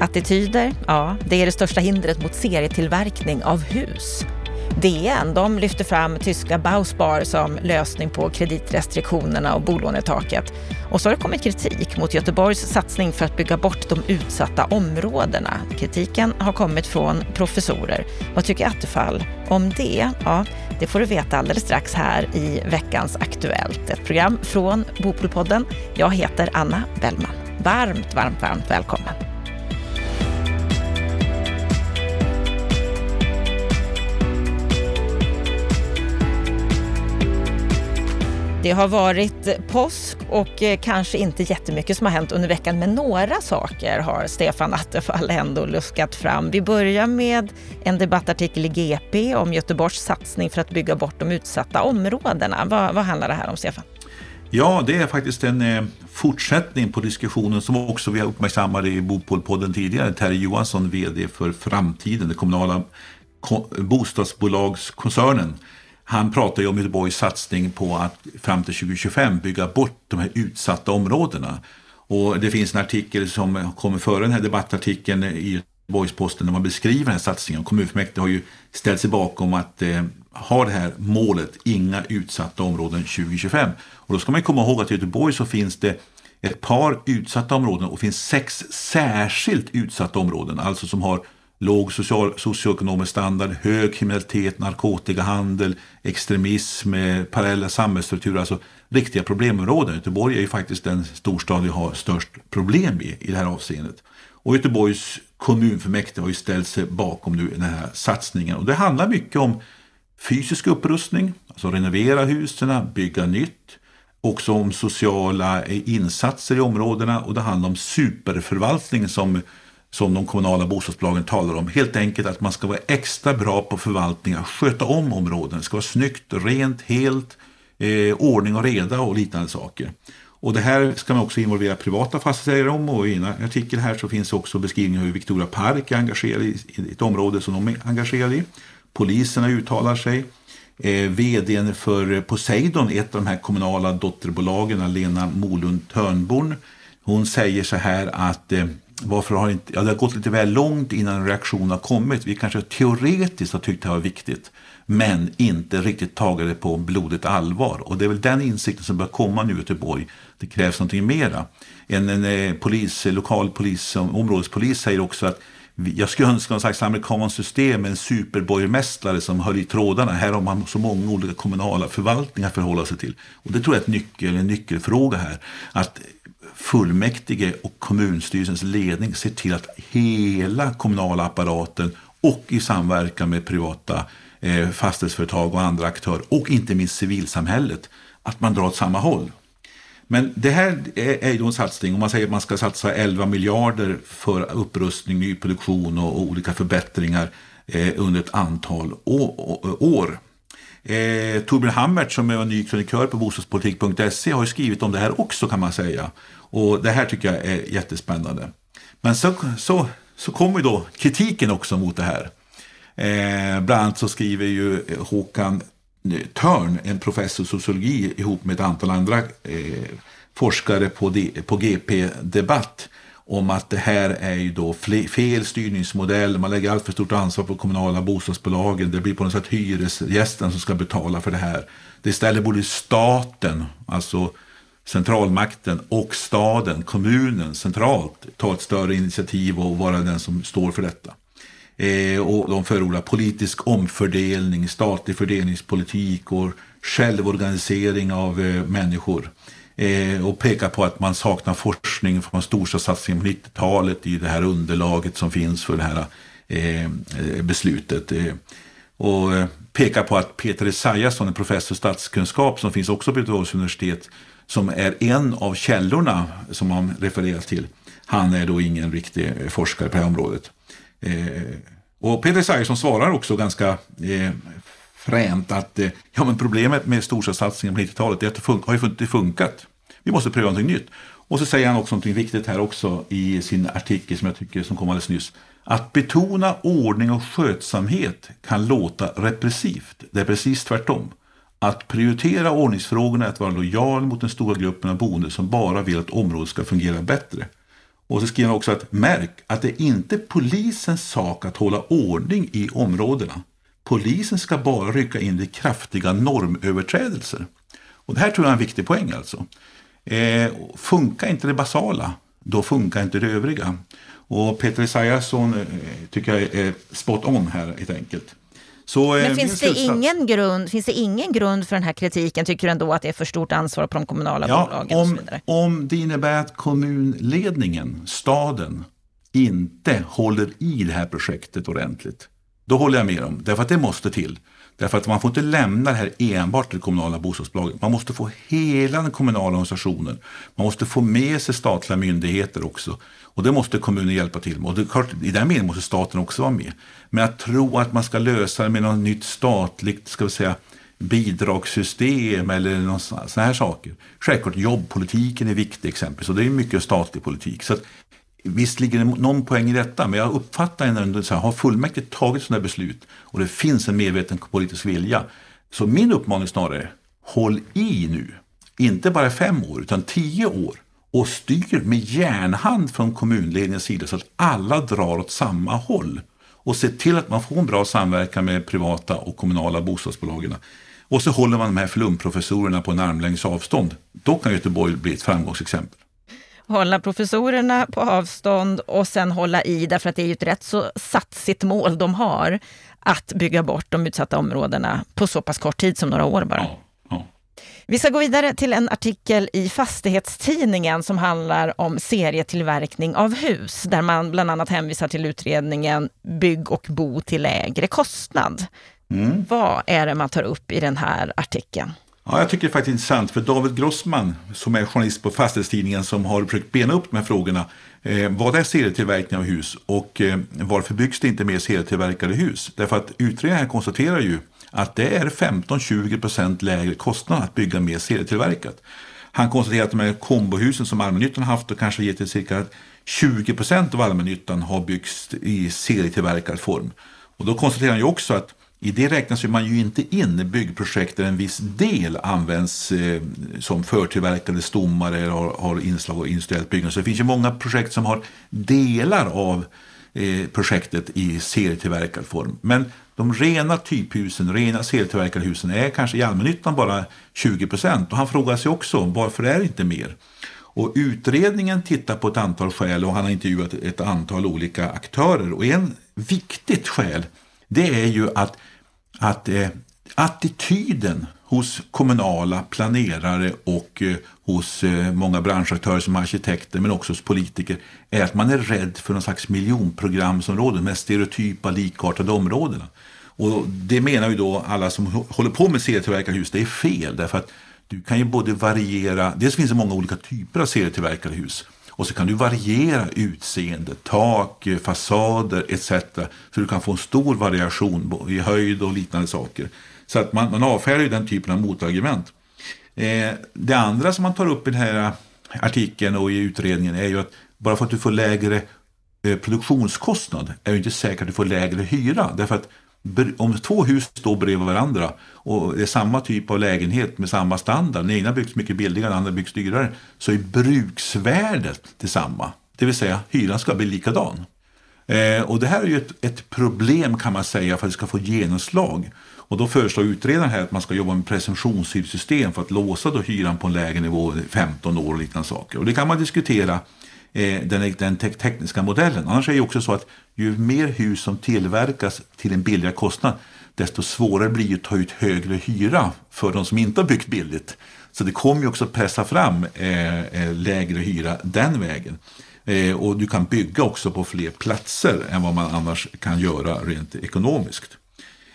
Attityder, ja, det är det största hindret mot serietillverkning av hus. DN de lyfter fram tyska Bauspar som lösning på kreditrestriktionerna och bolånetaket. Och så har det kommit kritik mot Göteborgs satsning för att bygga bort de utsatta områdena. Kritiken har kommit från professorer. Vad tycker Attefall om det? Ja, det får du veta alldeles strax här i veckans Aktuellt. Ett program från Bopolpodden. Jag heter Anna Bellman. Varmt, varmt, varmt välkommen. Det har varit påsk och eh, kanske inte jättemycket som har hänt under veckan, men några saker har Stefan Attefall ändå luskat fram. Vi börjar med en debattartikel i GP om Göteborgs satsning för att bygga bort de utsatta områdena. Vad, vad handlar det här om, Stefan? Ja, det är faktiskt en eh, fortsättning på diskussionen som också vi har uppmärksammat i Bopolpodden tidigare. Terje Johansson, VD för Framtiden, den kommunala bostadsbolagskoncernen han pratar ju om Göteborgs satsning på att fram till 2025 bygga bort de här utsatta områdena. Och det finns en artikel som kommer före den här debattartikeln i Göteborgs-Posten där man beskriver den här satsningen. Kommunfullmäktige har ju ställt sig bakom att eh, ha det här målet, inga utsatta områden 2025. Och då ska man komma ihåg att i Göteborg så finns det ett par utsatta områden och finns sex särskilt utsatta områden, alltså som har låg social, socioekonomisk standard, hög kriminalitet, narkotikahandel, extremism, eh, parallella samhällsstrukturer, alltså riktiga problemområden. Göteborg är ju faktiskt den storstad vi har störst problem i, i det här avseendet. Och Göteborgs kommunfullmäktige har ju ställt sig bakom nu den här satsningen. Och det handlar mycket om fysisk upprustning, alltså renovera husen, bygga nytt, också om sociala eh, insatser i områdena och det handlar om superförvaltning som som de kommunala bostadsbolagen talar om. Helt enkelt att man ska vara extra bra på förvaltning, att sköta om områden. Det ska vara snyggt, rent, helt, eh, ordning och reda och liknande saker. Och det här ska man också involvera privata fastighetsägare om och i en artikel här så finns också beskrivningar hur Victoria Park är engagerad i, i ett område som de är engagerade i. Poliserna uttalar sig. Eh, VDn för Poseidon, ett av de här kommunala dotterbolagen, Lena Molund Törnborn, hon säger så här att eh, varför har inte, ja, det har gått lite väl långt innan en reaktion har kommit. Vi kanske teoretiskt har tyckt det var viktigt men inte riktigt tagit det på blodigt allvar. Och det är väl den insikten som börjar komma nu i Göteborg. Det krävs någonting mera. En, en eh, polis, eh, lokal polis, områdespolis säger också att jag skulle önska någon slags amerikanskt system med en superborgmästare som höll i trådarna. Här har man så många olika kommunala förvaltningar att förhålla sig till. Och det tror jag är ett nyckel, en nyckelfråga här. Att fullmäktige och kommunstyrelsens ledning ser till att hela kommunala apparaten och i samverkan med privata eh, fastighetsföretag och andra aktörer och inte minst civilsamhället, att man drar åt samma håll. Men det här är ju en satsning, om man säger att man ska satsa 11 miljarder för upprustning, nyproduktion och olika förbättringar eh, under ett antal år. Eh, Torbjörn Hammert som är ny krönikör på bostadspolitik.se har skrivit om det här också kan man säga. Och det här tycker jag är jättespännande. Men så, så, så kommer då kritiken också mot det här. Eh, bland annat så skriver ju Håkan Törn, en professor i sociologi ihop med ett antal andra eh, forskare på, på GP Debatt om att det här är ju då fel styrningsmodell, man lägger allt för stort ansvar på kommunala bostadsbolagen, det blir på något sätt hyresgästen som ska betala för det här. Det istället borde staten, alltså centralmakten och staden, kommunen centralt ta ett större initiativ och vara den som står för detta. Eh, och de förordar politisk omfördelning, statlig fördelningspolitik och självorganisering av eh, människor. Eh, och pekar på att man saknar forskning från storstadssatsningen på 90-talet i det här underlaget som finns för det här eh, eh, beslutet. Eh, och pekar på att Peter Esaiasson, en professor i statskunskap som finns också på Göteborgs universitet, som är en av källorna som man refererar till. Han är då ingen riktig forskare på det här området. Eh, och Peter Esaiasson svarar också ganska eh, fränt att eh, ja, men problemet med storstadssatsningen på 90-talet är att det fun har ju inte funkat. Vi måste pröva någonting nytt. Och så säger han också någonting viktigt här också i sin artikel som jag tycker som kom alldeles nyss. Att betona ordning och skötsamhet kan låta repressivt. Det är precis tvärtom. Att prioritera ordningsfrågorna är att vara lojal mot den stora gruppen av boende som bara vill att området ska fungera bättre. Och så skriver han också att märk att det inte är polisens sak att hålla ordning i områdena. Polisen ska bara rycka in vid kraftiga normöverträdelser. Och det här tror jag är en viktig poäng alltså. Eh, funkar inte det basala, då funkar inte det övriga. Och Peter Esaiasson eh, tycker jag är spot on här helt enkelt. Så, eh, Men finns det, ingen grund, finns det ingen grund för den här kritiken? Tycker du ändå att det är för stort ansvar på de kommunala ja, bolagen? Om, om det innebär att kommunledningen, staden, inte håller i det här projektet ordentligt, då håller jag med om, därför att det måste till. Därför att man får inte lämna det här enbart till kommunala bostadsbolaget. Man måste få hela den kommunala organisationen. Man måste få med sig statliga myndigheter också. Och det måste kommunen hjälpa till med. Och det, klart, I den meningen måste staten också vara med. Men att tro att man ska lösa det med något nytt statligt ska vi säga, bidragssystem eller sådana här saker. Självklart jobbpolitiken är viktig exempelvis och det är mycket statlig politik. Så att, Visst ligger det någon poäng i detta, men jag uppfattar ändå så här, har fullmäktige tagit sådana beslut och det finns en medveten politisk vilja. Så min uppmaning snarare, håll i nu. Inte bara fem år, utan tio år. Och styr med järnhand från kommunledningens sida så att alla drar åt samma håll. Och se till att man får en bra samverkan med privata och kommunala bostadsbolagen. Och så håller man de här flumprofessorerna på en armlängds avstånd. Då kan Göteborg bli ett framgångsexempel hålla professorerna på avstånd och sen hålla i, därför att det är ju ett rätt så satsigt mål de har, att bygga bort de utsatta områdena på så pass kort tid som några år bara. Ja, ja. Vi ska gå vidare till en artikel i Fastighetstidningen som handlar om serietillverkning av hus, där man bland annat hänvisar till utredningen Bygg och bo till lägre kostnad. Mm. Vad är det man tar upp i den här artikeln? Ja, jag tycker det är faktiskt intressant för David Grossman som är journalist på Fastighetstidningen som har försökt bena upp de här frågorna. Eh, vad är serietillverkning av hus och eh, varför byggs det inte mer serietillverkade hus? Därför att utredningen konstaterar ju att det är 15-20% lägre kostnad att bygga mer serietillverkat. Han konstaterar att de här kombohusen som allmännyttan har haft och kanske gett till cirka 20% av allmännyttan har byggts i serietillverkad form. Och då konstaterar han ju också att i det räknas man ju inte in byggprojekt där en viss del används eh, som förtillverkade stommar eller har, har inslag av industriellt byggande. Så det finns ju många projekt som har delar av eh, projektet i serietillverkad form. Men de rena typhusen, rena serietillverkade husen är kanske i allmännyttan bara 20 procent. Och han frågar sig också varför är det inte mer? Och utredningen tittar på ett antal skäl och han har intervjuat ett antal olika aktörer. Och en viktigt skäl det är ju att att eh, attityden hos kommunala planerare och eh, hos eh, många branschaktörer som arkitekter men också hos politiker är att man är rädd för någon slags miljonprogramsområden med stereotypa likartade områdena. Och det menar ju då alla som håller på med serietillverkade hus, det är fel därför att du kan ju både variera, dels finns det många olika typer av serietillverkade hus och så kan du variera utseende, tak, eh, fasader etc. Så du kan få en stor variation i höjd och liknande saker. Så att man, man avfärdar ju den typen av motargument. Eh, det andra som man tar upp i den här eh, artikeln och i utredningen är ju att bara för att du får lägre eh, produktionskostnad är det inte säkert att du får lägre hyra. Därför att om två hus står bredvid varandra och det är samma typ av lägenhet med samma standard, den ena byggs mycket billigare, den andra byggs dyrare, så är bruksvärdet detsamma. Det vill säga hyran ska bli likadan. Eh, och det här är ju ett, ett, problem kan man säga för att det ska få genomslag. Och då föreslår utredaren här att man ska jobba med presumtionshyressystem för att låsa då hyran på en lägre nivå i 15 år och liknande saker. Och det kan man diskutera Eh, den, den te tekniska modellen. Annars är det också så att ju mer hus som tillverkas till en billigare kostnad desto svårare blir det att ta ut högre hyra för de som inte har byggt billigt. Så det kommer ju också pressa fram eh, eh, lägre hyra den vägen. Eh, och du kan bygga också på fler platser än vad man annars kan göra rent ekonomiskt.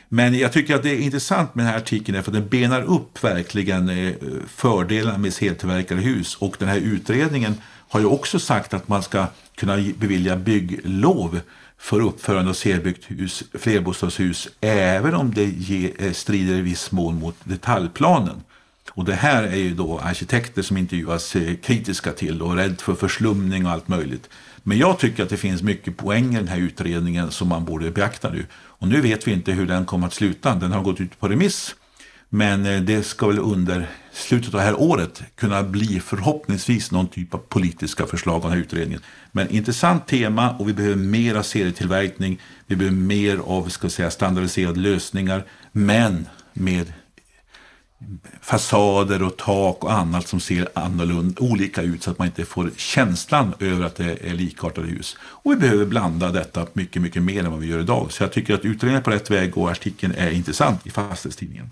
Men jag tycker att det är intressant med den här artikeln för den benar upp verkligen eh, fördelarna med heltillverkade hus och den här utredningen har ju också sagt att man ska kunna bevilja bygglov för uppförande av serbyggt hus, flerbostadshus även om det ge, eh, strider i viss mån mot detaljplanen. Och det här är ju då arkitekter som intervjuas eh, kritiska till och rädd för förslumning och allt möjligt. Men jag tycker att det finns mycket poäng i den här utredningen som man borde beakta nu. Och nu vet vi inte hur den kommer att sluta. Den har gått ut på remiss. Men eh, det ska väl under slutet av det här året kunna bli förhoppningsvis någon typ av politiska förslag av den här utredningen. Men intressant tema och vi behöver mer av serietillverkning. Vi behöver mer av ska säga, standardiserade lösningar. Men med fasader och tak och annat som ser annorlunda, olika ut så att man inte får känslan över att det är likartade hus. Och vi behöver blanda detta mycket, mycket mer än vad vi gör idag. Så jag tycker att utredningen är på rätt väg och artikeln är intressant i Fastighetstidningen.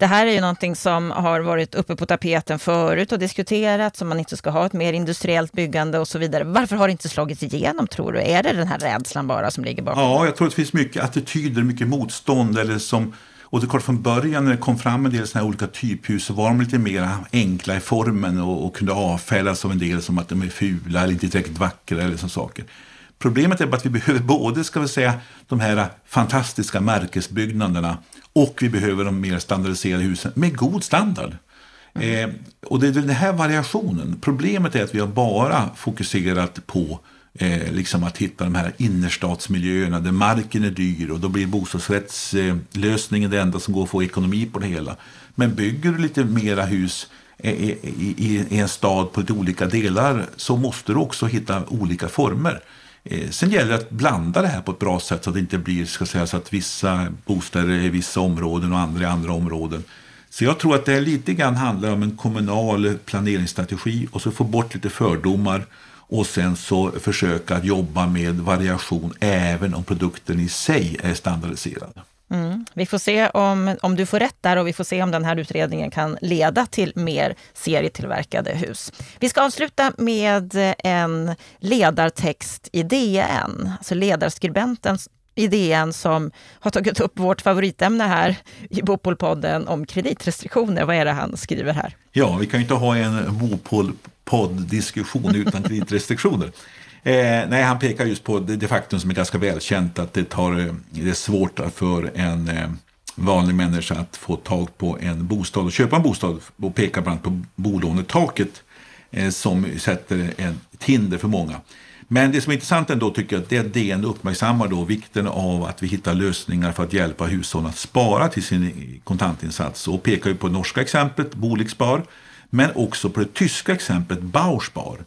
Det här är ju någonting som har varit uppe på tapeten förut och diskuterats, om man inte ska ha ett mer industriellt byggande och så vidare. Varför har det inte slagit igenom tror du? Är det den här rädslan bara som ligger bakom? Ja, jag tror att det finns mycket attityder, mycket motstånd eller som och det är klart från början när det kom fram en del såna här olika typhus så var de lite mer enkla i formen och, och kunde avfärdas av en del som att de är fula eller inte tillräckligt vackra eller sådana saker. Problemet är bara att vi behöver både ska vi säga, de här fantastiska märkesbyggnaderna och vi behöver de mer standardiserade husen med god standard. Mm. Eh, och det är den här variationen. Problemet är att vi har bara fokuserat på eh, liksom att hitta de här innerstadsmiljöerna där marken är dyr och då blir bostadsrättslösningen eh, det enda som går att få ekonomi på det hela. Men bygger du lite mera hus i, i, i en stad på lite olika delar så måste du också hitta olika former. Eh, sen gäller det att blanda det här på ett bra sätt så att det inte blir ska säga, så att vissa bostäder är i vissa områden och andra i andra områden. Så jag tror att det lite grann handlar om en kommunal planeringsstrategi och så få bort lite fördomar och sen så försöka jobba med variation även om produkten i sig är standardiserad. Mm. Vi får se om, om du får rätt där och vi får se om den här utredningen kan leda till mer serietillverkade hus. Vi ska avsluta med en ledartext i DN, alltså ledarskribenten i DN som har tagit upp vårt favoritämne här i Bopolpodden om kreditrestriktioner. Vad är det han skriver här? Ja, vi kan ju inte ha en Bopol-podd-diskussion utan kreditrestriktioner. Eh, nej, han pekar just på det, det, faktum som är ganska välkänt att det, tar, eh, det är svårt för en eh, vanlig människa att få tag på en bostad och köpa en bostad och pekar bland annat på bolånetaket eh, som sätter ett hinder för många. Men det som är intressant ändå tycker jag det är att DN uppmärksammar då vikten av att vi hittar lösningar för att hjälpa hushållen att spara till sin kontantinsats och pekar ju på det norska exemplet Boligspar men också på det tyska exemplet Bauspar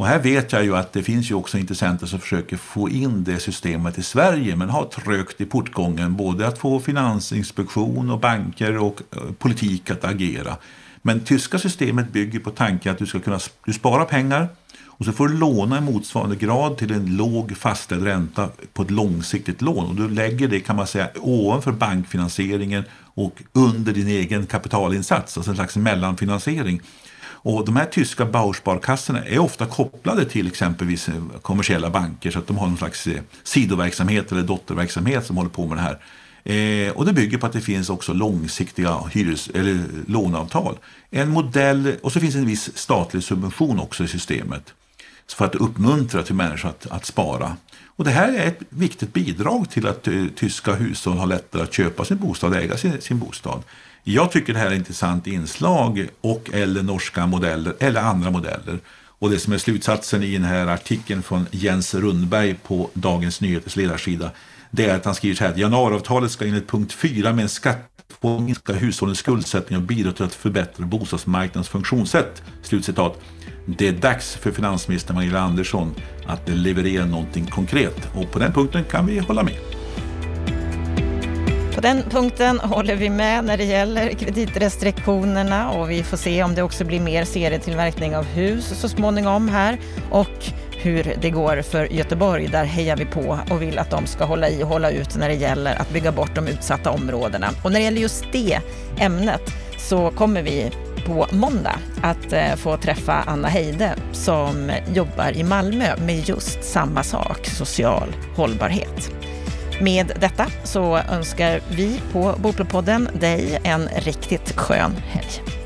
och här vet jag ju att det finns ju också intressenter som försöker få in det systemet i Sverige men har trögt i portgången både att få finansinspektion och banker och eh, politik att agera. Men tyska systemet bygger på tanken att du ska kunna du spara pengar och så får du låna i motsvarande grad till en låg fastställd ränta på ett långsiktigt lån. Och du lägger det kan man säga ovanför bankfinansieringen och under din egen kapitalinsats, alltså en slags mellanfinansiering. Och de här tyska Bausparkassorna är ofta kopplade till exempelvis eh, kommersiella banker så att de har någon slags eh, sidoverksamhet eller dotterverksamhet som håller på med det här. Eh, och det bygger på att det finns också långsiktiga hyres, eller låneavtal. En modell, och så finns en viss statlig subvention också i systemet för att uppmuntra till människor att, att spara. Och det här är ett viktigt bidrag till att uh, tyska hushåll har lättare att köpa sin bostad och äga sin, sin bostad. Jag tycker det här är ett intressant inslag och eller norska modeller eller andra modeller. Och det som är slutsatsen i den här artikeln från Jens Rundberg på Dagens Nyheters ledarsida det är att han skriver så här att januariavtalet ska enligt punkt 4 med en skatt minska hushållens skuldsättning och bidra till att förbättra bostadsmarknadens funktionssätt. Slutcitat. Det är dags för finansminister Magdalena Andersson att leverera någonting konkret och på den punkten kan vi hålla med. På den punkten håller vi med när det gäller kreditrestriktionerna och vi får se om det också blir mer serietillverkning av hus så småningom här och hur det går för Göteborg. Där hejar vi på och vill att de ska hålla i och hålla ut när det gäller att bygga bort de utsatta områdena. Och när det gäller just det ämnet så kommer vi på måndag att eh, få träffa Anna Heide som jobbar i Malmö med just samma sak, social hållbarhet. Med detta så önskar vi på Bopelpodden dig en riktigt skön helg.